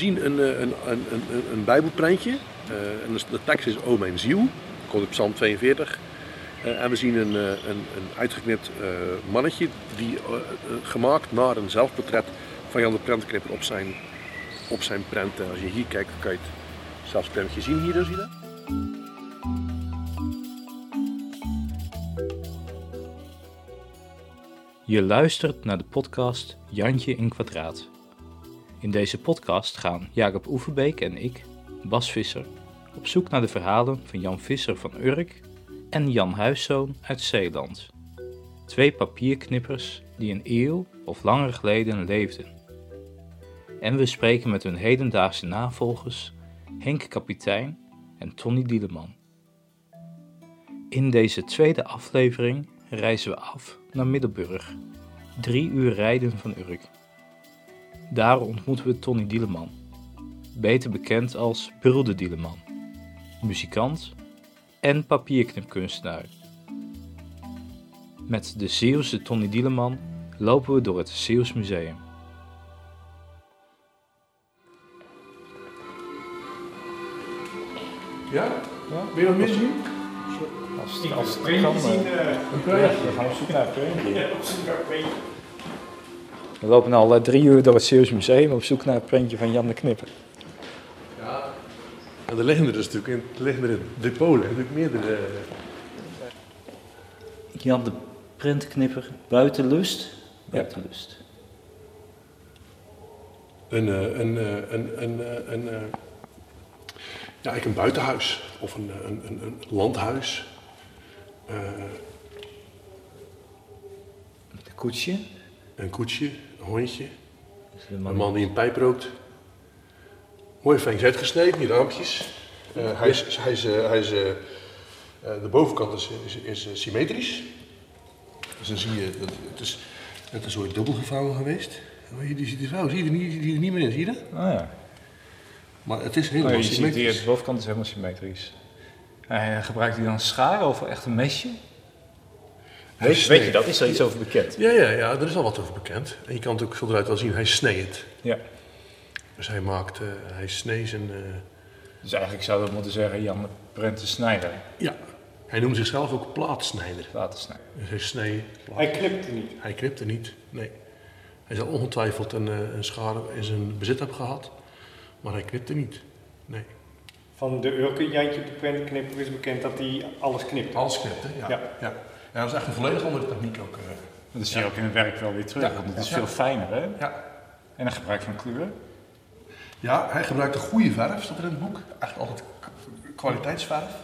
zien een, een, een, een, een. Uh, en de tekst is O mijn ziel. Komt op Psalm 42. Uh, en we zien een, een, een uitgeknipt uh, mannetje die gemaakt naar een zelfportret van Jan de Prentknipper op zijn, op zijn prent. als je hier kijkt, kan je het zelfs prentje zien hier, zie je dat? Je luistert naar de podcast Jantje in Kwadraat. In deze podcast gaan Jacob Oeverbeek en ik, Bas Visser, op zoek naar de verhalen van Jan Visser van Urk en Jan Huiszoon uit Zeeland. Twee papierknippers die een eeuw of langer geleden leefden. En we spreken met hun hedendaagse navolgers Henk Kapitein en Tony Dieleman. In deze tweede aflevering reizen we af naar Middelburg, drie uur rijden van Urk. Daar ontmoeten we Tony Dieleman, beter bekend als Brulde Dieleman, muzikant en papierknipkunstenaar. Met de Zeeuwse Tony Dieleman lopen we door het Zeeuws Museum. Ja? ja? Wil je nog meer zien? Als het, kan, zien, uh, we gaan op zoek naar een We lopen al uh, drie uur door het Zeeuws Museum op zoek naar een printje van Jan de Knipper. Ja, en er liggen er dus natuurlijk in, er liggen er in depots, natuurlijk meerdere... Jan de Prentknipper, Buitenlust? Buitenlust. Een, uh, een, een, een, een, een ja, eigenlijk een buitenhuis of een, een, een, een landhuis. Uh, een koetsje? Een koetsje, hondje. Een man, een man die een pijp rookt. Mooi fijn uitgesneden, die raampjes. Uh, hij is, hij is, uh, hij is uh, de bovenkant is, is, is symmetrisch. Dus dan zie je, dat, het is net een soort dubbel gevouwen geweest. Die, ziet die vrouw, zie je er niet, die er niet meer in, zie je dat? Oh ja. Maar het is helemaal oh, je symmetrisch. Ziet hier, de bovenkant is helemaal symmetrisch. En gebruikt hij dan schaar of echt een mesje? Weet, weet, je dat? Is er iets over bekend? Ja, ja, ja, er is al wat over bekend. En je kan het ook schilderuit wel zien, hij sneed. Ja. Dus hij maakt, uh, hij sneed zijn... Uh... Dus eigenlijk zou dat moeten zeggen Jan Prente Snijder. Ja, hij noemt zichzelf ook plaatsnijder. Plaatsnijder. Dus hij snee. Hij knipte niet? Hij knipte niet, nee. Hij zal ongetwijfeld een, een schade in zijn bezit hebben gehad. Maar hij knipte niet. Nee. Van de Urke Jantje de prentenknipper is bekend dat hij alles knipt. Alles knipte, ja. ja. ja. Ja. dat is echt een volledig andere techniek ook. Uh, dat zie je ook in het werk wel weer terug, want het is veel fijner, hè? Ja. En een gebruik van kleuren? Ja, hij gebruikte goede verf, staat er in het boek. Eigenlijk altijd kwaliteitsverf.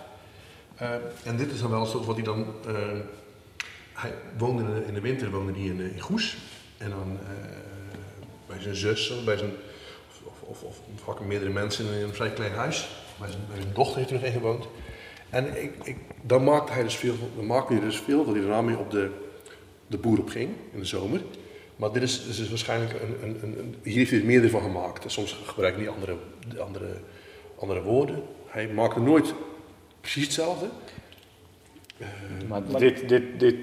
Uh, en dit is dan wel een soort wat hij dan... Uh, hij woonde in de, in de winter woonde hij in, in Goes. En dan bij zijn zus, bij zijn of, of vaak meerdere mensen in een vrij klein huis. Bij zijn, bij zijn dochter heeft hij nog gewoond. En ik, ik, dan maakte hij dus veel, dan maakte hij dus veel dat hij daarna mee op de, de boer op ging in de zomer. Maar dit is, dit is waarschijnlijk een, een, een, hier heeft hij er meerdere van gemaakt. En soms gebruikt hij andere, andere, andere woorden. Hij maakte nooit precies hetzelfde. Uh, maar, maar dit, dit, dit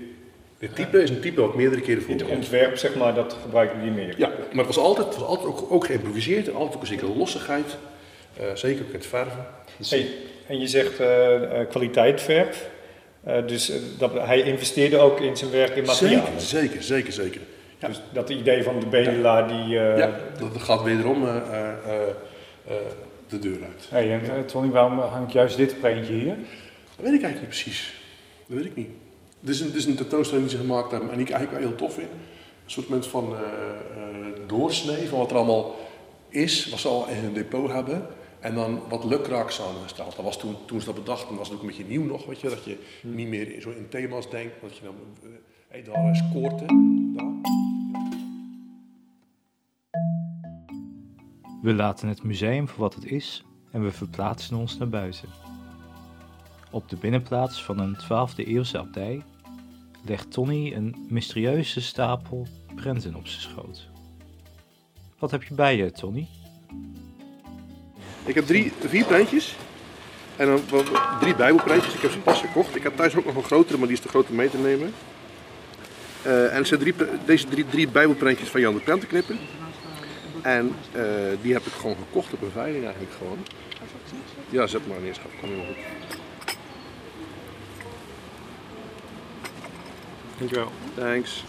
dit type is een type wat meerdere keren voorkomt. Het ontwerp, zeg maar, dat gebruiken die meer. Ja, maar het was altijd, het was altijd ook, ook geïmproviseerd en altijd ook een zekere lossigheid. Uh, zeker ook het verven. Hey, en je zegt uh, uh, kwaliteit verf. dus dat, hij investeerde ook in zijn werk in materialen. Zeker, zeker, zeker. zeker. Ja. Dus dat idee van de bedelaar die... ja, dat gaat wederom de deur uit. Hey, en Tony, waarom hangt juist dit prentje hier? Dat weet ik eigenlijk niet precies. Dat weet ik niet. Dit is een, dit is een tentoonstelling die ze gemaakt hebben en die ik eigenlijk wel heel tof vind. Een soort moment van uh, doorsnee van wat er allemaal is, wat ze al in hun depot hebben. En dan wat lukraak samengesteld. Dat was toen, toen ze dat bedachten, was het ook een beetje nieuw nog, weet je. Dat je niet meer zo in thema's denkt. Dat je dan, hé, hey, daar is koorten. Daar. We laten het museum voor wat het is en we verplaatsen ons naar buiten. Op de binnenplaats van een 12e eeuwse abdij legt Tony een mysterieuze stapel prenten op zijn schoot. Wat heb je bij je, Tony? Ik heb drie, vier prentjes. En dan drie bijbelprentjes. Ik heb ze pas gekocht. Ik heb thuis ook nog een grotere, maar die is te groot om mee te nemen. Uh, en het zijn drie, deze drie, drie bijbelprentjes van Jan de Prentenknipper. En eh, die heb ik gewoon gekocht op een veiling eigenlijk gewoon. Ja, zet maar neer, schat. Kom helemaal goed. Dankjewel. Thanks.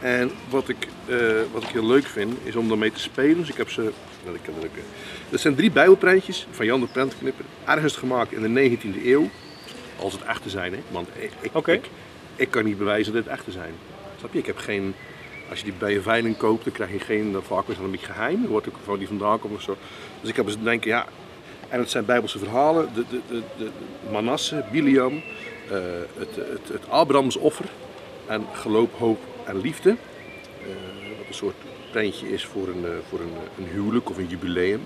En wat ik, eh, wat ik heel leuk vind, is om daarmee te spelen. Dus ik heb ze. Wel, ik ook, eh, Dat zijn drie bijbelprentjes van Jan de Prentknipper. Ergens gemaakt in de 19e eeuw. Als het echte zijn, hè? Want ik, ik, ik, ik kan niet bewijzen dat het echte zijn. Snap je? Ik heb geen. Als je die bij een veiling koopt, dan krijg je geen. Dat vaak is dan een beetje geheim. Dan wordt ook van die vandaan komt of zo. Dus ik heb eens denken, ja. En het zijn Bijbelse verhalen. De, de, de, de Manasse, Biliam, eh, het, het, het Abrahams offer en geloof, hoop en liefde. Eh, wat een soort prentje is voor een, eh, voor een, een huwelijk of een jubileum.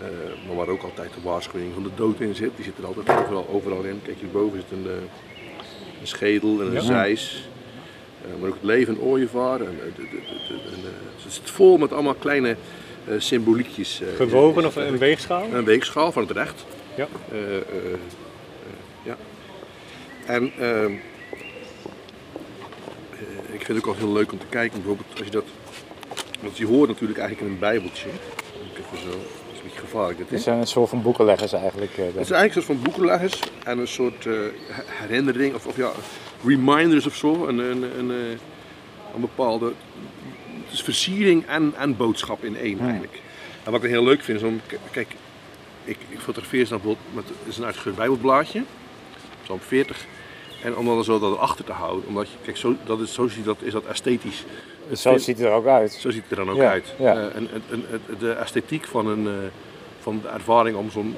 Eh, maar waar ook altijd de waarschuwing van de dood in zit. Die zit er altijd overal, overal in. Kijk, hierboven zit een, een schedel en een Ja. zeis. Maar ook het leven en ooievaar. En, het zit vol met allemaal kleine symboliekjes. Gewogen of een weegschaal? een weegschaal van het recht. Ja. Ja. En ehm, eh, vind het ook wel heel leuk om te kijken, bijvoorbeeld als je dat. Want je hoort natuurlijk eigenlijk in een bijbeltje. Even zo, dat is een beetje gevaarlijk dit. hè? Het zijn een soort van boekenleggers eigenlijk. eh, Het is eigenlijk een soort van boekenleggers en een soort eh, her- herinnering of, of ja, reminders of zo. Een, een, een, eh, een bepaalde het is versiering en, en boodschap in één eigenlijk. En wat ik heel leuk vind is om, kijk, ik, ik fotografeer ze dan bijvoorbeeld met is een uitgeschreven bijbelblaadje, zo'n 40. En om dan zo dat erachter te houden, omdat je, kijk, zo, dat is, zo ziet dat, is dat esthetisch. Zo ziet het er ook uit. Zo ziet het er dan ook Ja, uit. ja. Eh, en, en, en- en de esthetiek van, een, eh, van de ervaring om zo'n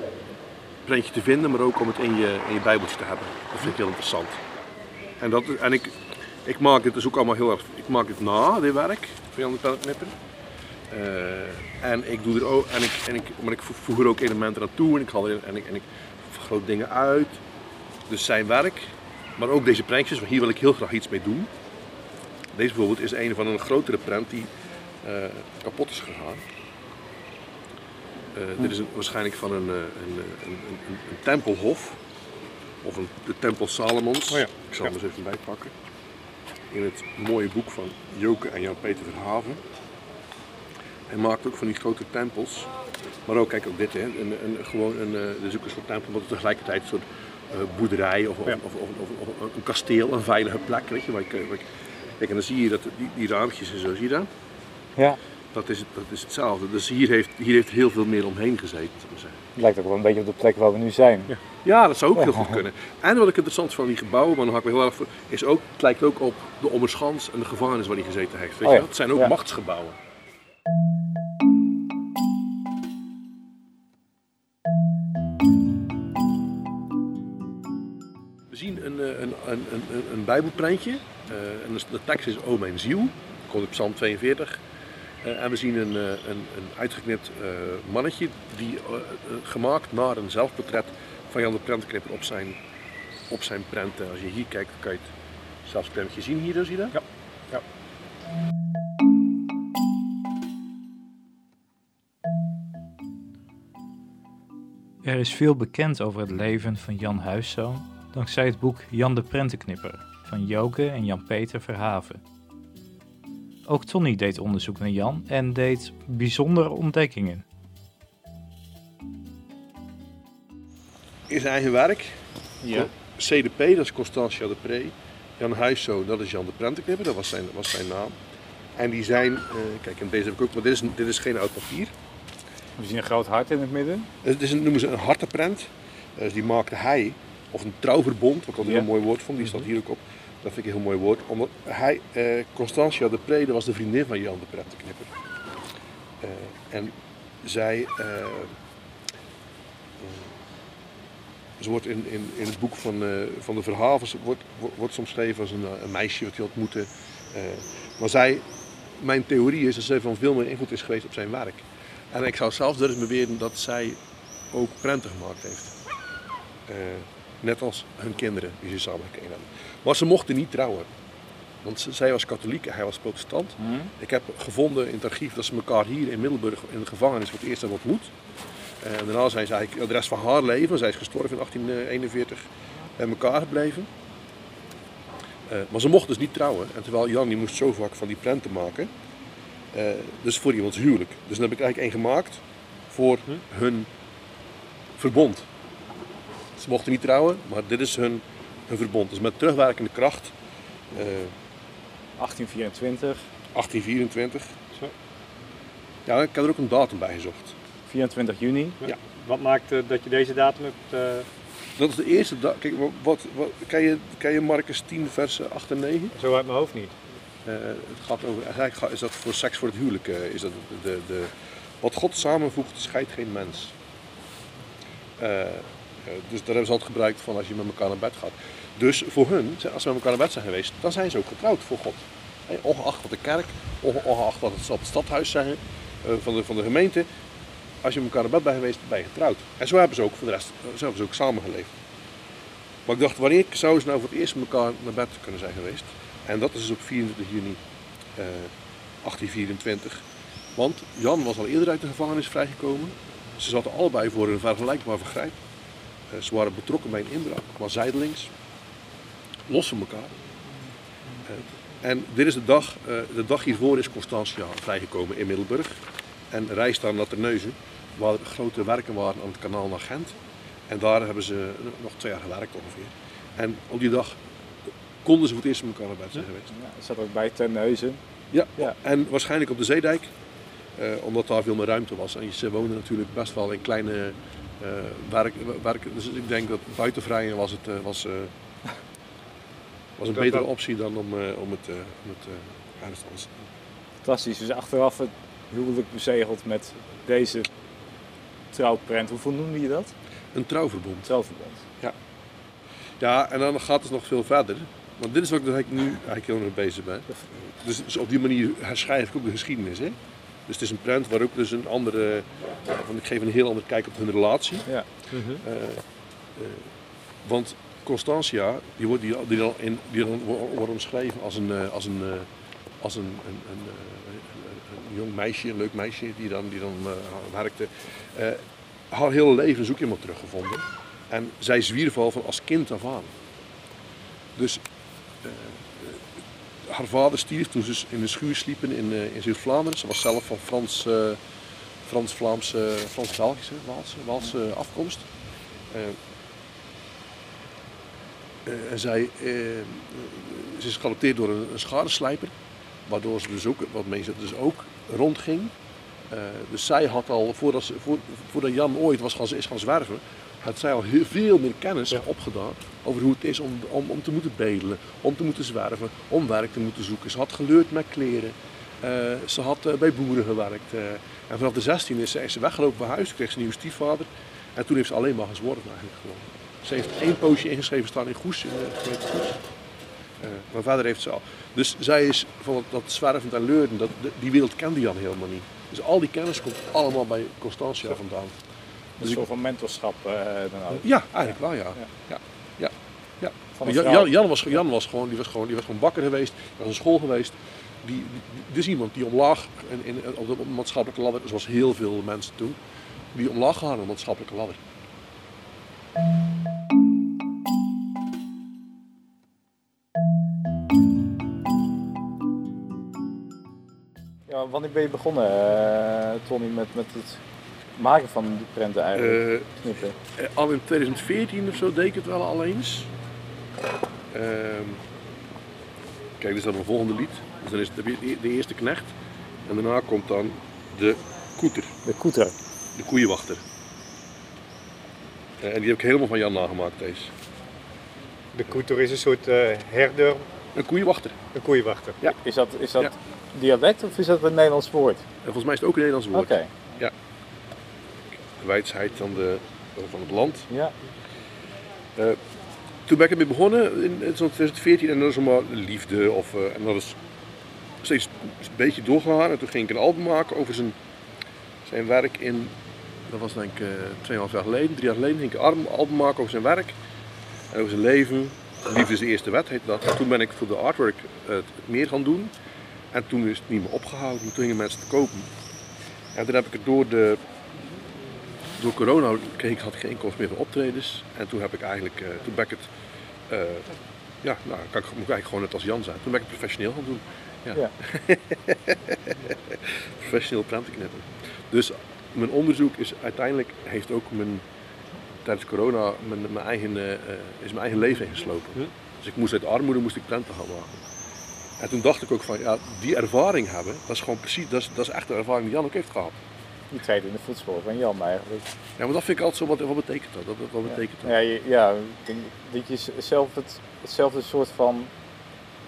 prentje te vinden, maar ook om het in je, in je bijbeltje te hebben. Dat vind ik heel interessant. En, dat, en ik, ik maak dit dus ook allemaal heel erg, ik maak dit na, dit werk van Jan de Pellenknipper. Eh, en ik doe er ook, en ik, en ik, maar ik voeg er ook elementen aan toe en ik haal er, en ik, en ik vergroot dingen uit. Dus zijn werk, maar ook deze prentjes, want hier wil ik heel graag iets mee doen. Deze bijvoorbeeld is een van een grotere prent die eh, kapot is gegaan. Eh, Dit is een, waarschijnlijk van een, eh, een, een, een, tempelhof. Of een, de tempel Salomons. Oh ja. Ik zal hem eens even bijpakken. In het mooie boek van Joke en Jan-Peter Verhaven. Hij maakt ook van die grote tempels. Maar ook, kijk ook dit, hè. Een, een, gewoon een, is ook een soort tempel, maar tegelijkertijd een soort boerderij of, Ja. of, of, of, of een kasteel, een veilige plek. Weet je, waar ik, waar ik- kijk, en dan zie je dat die, die raampjes en zo, zie je dat? Ja, Dat is, het, dat is hetzelfde. Dus hier heeft, hier heeft heel veel meer omheen gezeten. zou ik maar zeggen. het lijkt ook wel een beetje op de plek waar we nu zijn. Ja. Ja, dat zou ook heel goed kunnen. En wat ik interessant vind van die gebouwen, maar dan hak ik me heel erg voor, is ook, het lijkt ook op de Ommerschans en de gevangenis waar hij gezeten heeft. Weet Oh ja. wel? Het zijn ook Ja. machtsgebouwen. Een, eh, een, een, een, een, bijbelprentje. eh, en de, tekst is O mijn ziel. Komt op Psalm 42. Eh, en we zien een, eh, een, een uitgeknipt eh, mannetje die gemaakt naar een zelfportret van Jan de Prentknipper op zijn, op zijn prenten. Als je hier kijkt, kan je het zelfsprentje zien hier, zie je dat? Ja. Ja. Er is veel bekend over het leven van Jan Huiszoon dankzij het boek Jan de Prentenknipper van Joke en Jan-Peter Verhaven. Ook Tony deed onderzoek naar Jan en deed bijzondere ontdekkingen. In zijn eigen werk. Ja. CDP, dat is Constantia de Pre. Jan Huiszoon, dat is Jan de Prentenknipper, dat was zijn, was zijn naam. En die zijn, eh, kijk, en deze heb ik ook, maar dit is, dit is geen oud papier. We zien een groot hart in het midden. Het is een, noemen ze een hartenprent. Dus die maakte hij, of een trouwverbond, wat ik een heel mooi woord vond, die staat hier ook op. Dat vind ik een heel mooi woord. Omdat hij, eh, Constantia de Pre, dat was de vriendin van Jan de Prentenknipper. Eh, en zij, eh, eh, ze wordt in, in, in het boek van, eh, van de Verhavens, wordt, wordt, wordt soms geschreven als een, eh, een meisje wat hij ontmoette. Eh, maar zij, mijn theorie is dat zij van veel meer invloed is geweest op zijn werk. En ik zou zelfs durven beweren dat zij ook prenten gemaakt heeft. Eh, net als hun kinderen die ze samen gekregen hebben. Maar ze mochten niet trouwen. Want zij was katholiek en hij was protestant. Ik heb gevonden in het archief dat ze elkaar hier in Middelburg in de gevangenis voor het eerst hebben ontmoet. Eh, En daarna zijn ze eigenlijk de rest van haar leven, zij is gestorven in 1841, bij elkaar gebleven. Eh, maar ze mocht dus niet trouwen. En terwijl Jan die moest zo vaak van die prenten maken, Eh, dus voor iemands huwelijk. Dus dan heb ik eigenlijk één gemaakt voor hun verbond. Ze mochten niet trouwen, maar dit is hun, hun verbond. Dus met terugwerkende kracht. eh, 1824, 1824. Zo. Ja, ik heb er ook een datum bij gezocht. 24 juni. Wat maakt eh, dat je deze datum hebt? eh, Dat is de eerste dag. Kijk, wat, wat, wat, ken, je, ken je Marcus 10, versen 8 en 9? zo uit mijn hoofd niet. Eh, het gaat over, eigenlijk is dat voor seks voor het huwelijk. eh, is dat de, de, wat God samenvoegt, scheidt geen mens. Eh, dus daar hebben ze altijd gebruikt van als je met elkaar naar bed gaat. Dus voor hun, als ze met elkaar naar bed zijn geweest, dan zijn ze ook getrouwd voor God. Ongeacht wat de kerk, onge- ongeacht wat het stadhuis zeggen eh, van, de, van de gemeente. Als je met elkaar naar bed bent geweest, ben je getrouwd. En zo hebben ze ook voor de rest, eh, zo ook samengeleefd. Maar ik dacht, wanneer zou ze nou voor het eerst met elkaar naar bed kunnen zijn geweest? En dat is dus op 24 juni eh, 1824. Want Jan was al eerder uit de gevangenis vrijgekomen. Ze zaten allebei voor een vergelijkbaar vergrijp. Eh, ze waren betrokken bij een inbraak, maar zijdelings. Los van elkaar. Eh, en dit is de dag, eh, de dag hiervoor is Constantia vrijgekomen in Middelburg. En reist dan naar Terneuzen, waar grote werken waren aan het kanaal naar Gent. En daar hebben ze nog twee jaar gewerkt ongeveer. En op die dag konden ze voor het eerst met elkaar naar bed zijn geweest. Ja, dat zat ook bij Terneuzen. Ja, Ja. en waarschijnlijk op de Zeedijk, omdat daar veel meer ruimte was. En ze woonden natuurlijk best wel in kleine eh werk, werken. Dus ik denk dat buitenvrijen was, het, eh, was, eh, was een betere optie dan om, om het, om het eh, aanstaan. Fantastisch. Dus achteraf het huwelijk bezegeld met deze trouwprent. Hoeveel noemde je dat? Een trouwverbond. Trouwverbond. Ja, en dan gaat het nog veel verder. Want dit is wat ik nu eigenlijk heel erg mee bezig ben. Dus, dus op die manier herschrijf ik ook de geschiedenis. Hè? Dus het is een prent waar ook dus een andere, van ik geef een heel andere kijk op hun relatie. Ja. Eh, eh, want Constantia, die wordt die, die dan, in, die dan wo- wordt omschreven als een, eh, als een, als een, een, een, jong meisje, een leuk meisje die dan, die dan werkte. Eh, haar hele leven zoek iemand teruggevonden. En zij zwierf al van als kind af aan. Dus haar vader stierf toen ze in de schuur sliepen in, eh, in Zuid-Vlaanderen. Ze was zelf van Frans, eh, Frans-Vlaamse, Frans-Belgische, Waalse, afkomst. Eh, en zij ze is geadopteerd door een, een schadeslijper, waardoor ze dus ook, wat mensen dus ook rondging. Dus zij had al, voordat, ze, voor, voordat Jan ooit was gaan, is gaan zwerven, had zij al heel veel meer kennis opgedaan over hoe het is om, om, om te moeten bedelen, om te moeten zwerven, om werk te moeten zoeken. Ze had geleerd met kleren, Eh, ze had eh, bij boeren gewerkt. eh, en vanaf de 16 is ze, is ze weggelopen van huis, kreeg ze een nieuwe stiefvader. En toen heeft ze alleen maar gezworven eigenlijk gewoon. Ze heeft één poosje ingeschreven staan in Goes, in de gemeente Goes. Maar verder heeft ze al. Dus zij is van dat, dat zwervend en leurden, dat, die wereld kende Jan helemaal niet. Dus al die kennis komt allemaal bij Constantia vandaan. Een soort van mentorschap eh, dan ook. Ja, eigenlijk wel ja. ja. ja. ja. Van een Jan. Jan, was, Jan was gewoon, die was gewoon, die was gewoon bakker geweest, was naar school geweest. Die, die, dit is iemand die omlaag in, in, op de maatschappelijke ladder, zoals heel veel mensen toen, die omlaag gaan op de maatschappelijke ladder. Ja, wanneer ben je begonnen, eh, Tony, met, met het maken van die prenten eigenlijk? Eh. Eh, al in 2014 of zo deed ik het wel al eens. Ehm, kijk, dit is dan een volgende lied. Dus dan is het de, de eerste knecht. En daarna komt dan de koeter, De koeter. de koeienwachter. Eh, en die heb ik helemaal van Jan nagemaakt, deze. De koeter is een soort eh, herder, Een koeienwachter. een koeienwachter. Is dat, is dat Ja. dialect of is dat een Nederlands woord? En volgens mij is het ook een Nederlands Oké, woord. De wijsheid van, de, van het land. ja. Eh, toen ben ik ermee begonnen in, in zo'n 2014 en dat is maar liefde. Of, eh, en dat is steeds een beetje doorgegaan. En toen ging ik een album maken over zijn, zijn werk in, dat was denk ik uh, 2,5 jaar geleden, drie jaar geleden, ging ik een album, maken over zijn werk. En over zijn leven. Liefde is de eerste wet heet dat. En toen ben ik voor de artwork eh, het meer gaan doen. En toen is het niet meer opgehouden. Toen gingen mensen het kopen. En toen heb ik het door de door corona kreeg ik, had ik geen inkomsten meer van optredens. En toen heb ik eigenlijk, eh, toen ben ik het, eh, ja, nou, kan ik, moet ik eigenlijk gewoon net als Jan zijn. Toen ben ik het professioneel gaan doen. Ja. Ja. Professioneel prenten knippen. Dus mijn onderzoek is uiteindelijk, heeft ook mijn, tijdens corona mijn, mijn eigen, eh, is mijn eigen leven ingeslopen. Hm. Dus ik moest uit armoede moest ik prenten gaan maken. En toen dacht ik ook van, ja, die ervaring hebben, dat is gewoon precies, dat is, dat is echt de ervaring die Jan ook heeft gehad. Die treedt in de voetsporen van Jan eigenlijk. Ja, maar dat vind ik altijd zo, wat, wat betekent dat? wat betekent dat? Ja, je- ja ik denk dat je zelf het, hetzelfde soort van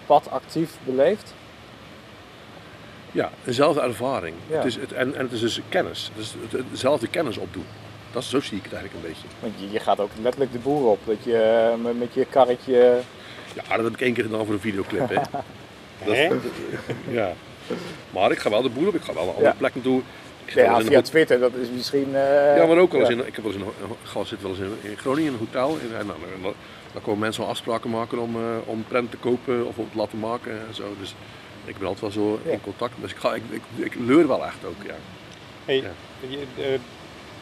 pad actief beleeft. Ja, eenzelfde ervaring. Ja. Het is het, en, en het is dus kennis. Het is het, hetzelfde kennis opdoen. Dat zo zie ik het eigenlijk een beetje. Want je, je gaat ook letterlijk de boer op. Dat je eh, met, met je karretje. Ja, dat heb ik één keer gedaan voor een videoclip. Hè. Dat, ja. Maar ik ga wel de boel op. Ik ga wel naar andere Ja. plekken toe. Ja, via een Twitter, dat is misschien. eh, Ja, maar ook wel eens ja. in, ik heb wel eens in, een gas zit wel eens in, in Groningen in een hotel. En, en dan, dan, dan komen mensen wel afspraken maken om, eh om prent te kopen of om te laten maken en zo. Dus ik ben altijd wel zo Ja. in contact. Dus ik, ga, ik, ik, ik leur wel echt ook, ja. Hey, Ja. je, eh,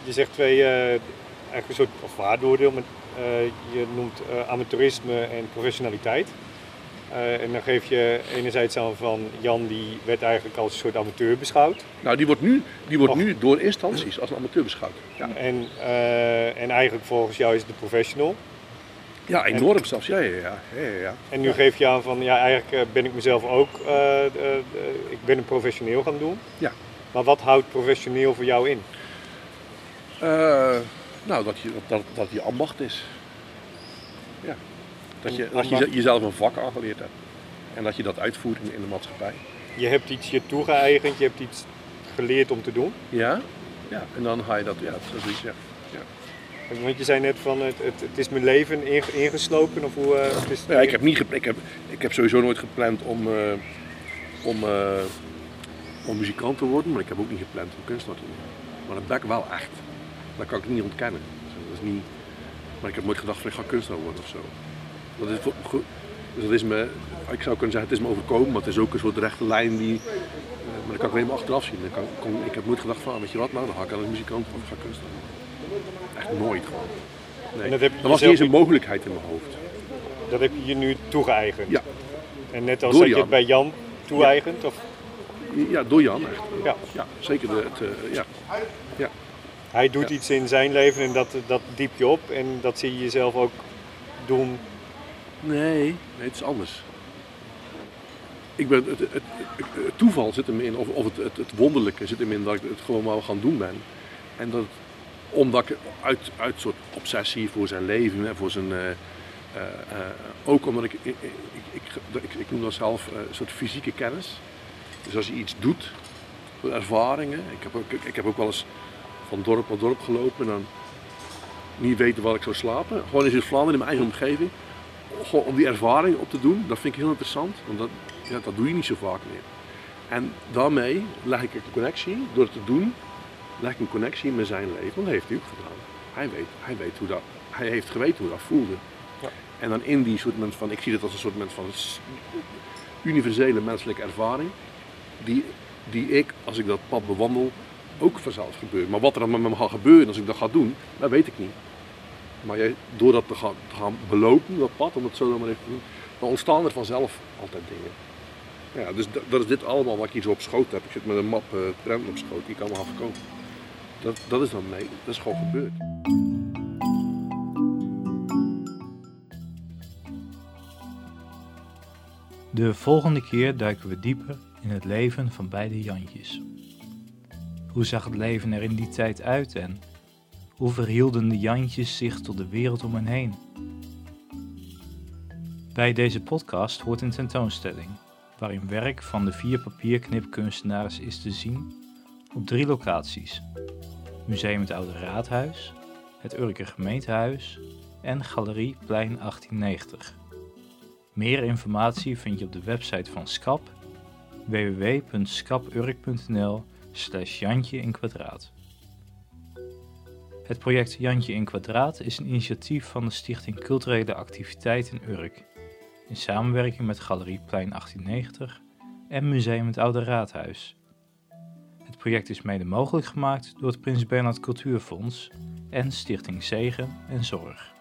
je zegt twee, eh, eigenlijk een soort of waardoordeel. Met, eh, je noemt eh, amateurisme en professionaliteit. Eh, en dan geef je enerzijds aan van Jan, die werd eigenlijk als een soort amateur beschouwd. Nou, die wordt nu, die wordt nu door instanties als een amateur beschouwd. Ja, En, eh, en eigenlijk volgens jou is het de professional. ja enorm zelfs. Ja, ja, ja. ja. En nu geef je aan van, ja, eigenlijk eh, ben ik mezelf ook, ik ben een professioneel gaan doen. Ja. Maar wat houdt professioneel voor jou in? Nou, dat je, dat, dat je ambacht is. Ja. Dat je, dat je jezelf een vak aangeleerd hebt. En dat je dat uitvoert in, in de maatschappij. Je hebt iets je toegeëigend, je hebt iets geleerd om te doen. Ja? Ja. En dan ga je dat, ja, zoiets, ja. Want je zei net van het, het, het is mijn leven inge- ingeslopen of hoe eh, het is. Ja, ik heb, niet ik, heb, ik heb sowieso nooit gepland om, eh, om, eh, om muzikant te worden, maar ik heb ook niet gepland om kunstenaar te worden. Maar dat ben ik wel echt. Dat kan ik niet ontkennen. Dat is niet, maar ik heb nooit gedacht van ik ga kunstenaar worden of zo. Dat is, dus dat is me, ik zou kunnen zeggen het is me overkomen, maar het is ook een soort rechte lijn die, eh, maar dat kan ik alleen maar achteraf zien. Dan kan, kon- ik heb nooit gedacht van, weet je wat nou, dan ga ik als muzikant of ik ga kunstenaar worden. Echt nooit gewoon. Nee. Dat heb je was niet eens een mogelijkheid in mijn hoofd. Dat heb je je nu toegeëigend. Ja. En net als dat je het bij Jan toeëigent. Of, Ja, door Jan echt. ja. Ja, zeker. De, het, eh, ja. Hij doet Ja. iets in zijn leven en dat, dat diep je op. En dat zie je jezelf ook doen. Nee, het is anders. Ik ben, het, het, toeval zit hem in, of, of het, het, wonderlijke zit hem in dat ik het gewoon maar gaan doen ben. En dat, omdat ik uit, uit soort obsessie voor zijn leven, hè, voor zijn, eh, eh, eh, ook omdat ik, ik, ik, ik, ik, noem dat zelf een soort fysieke kennis. Dus als je iets doet, ervaringen. Ik heb, ook, ik, heb ook wel eens van dorp naar dorp gelopen en dan niet weten waar ik zou slapen. Gewoon in Zuid-Vlaanderen, in mijn eigen omgeving. Om die ervaring op te doen, dat vind ik heel interessant. Want dat, ja, dat doe je niet zo vaak meer. En daarmee leg ik een connectie, door het te doen, leg ik een connectie met zijn leven. Want dat heeft hij ook gedaan. Hij weet, hij weet hoe dat, hij heeft geweten hoe dat voelde. Ja. En dan in die soort van, ik zie het als een soort van universele menselijke ervaring. Die, die ik, als ik dat pad bewandel, ook vanzelf gebeurt. Maar wat er dan met me gaat gebeuren als ik dat ga doen, dat weet ik niet. Maar jij, door dat te gaan, te gaan belopen, dat pad, om het zo maar even te doen, dan ontstaan er vanzelf altijd dingen. Ja, dus dat, is dit allemaal wat ik hier zo op schoot heb. Ik zit met een map uh, op schoot, die kan me gaan verkopen. Dat, dat is dan mee, dat is gewoon gebeurd. De volgende keer duiken we dieper in het leven van beide Jantjes. Hoe zag het leven er in die tijd uit en hoe verhielden de Jantjes zich tot de wereld om hen heen? Bij deze podcast hoort een tentoonstelling, waarin werk van de vier papierknipkunstenaars is te zien op drie locaties. Museum het Oude Raadhuis, het Urker Gemeentehuis en Galerie Plein 1890. Meer informatie vind je op de website van SCAP www.scapurk.nl slash Jantje in kwadraat. Het project Jantje in kwadraat is een initiatief van de Stichting Culturele Activiteit in Urk in samenwerking met Galerie Plein 1890 en Museum het Oude Raadhuis. Het project is mede mogelijk gemaakt door het Prins Bernhard Cultuurfonds en Stichting Zegen en Zorg.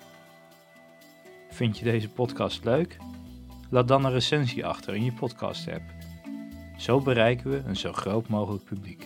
Vind je deze podcast leuk? Laat dan een recensie achter in je podcast-app. Zo bereiken we een zo groot mogelijk publiek.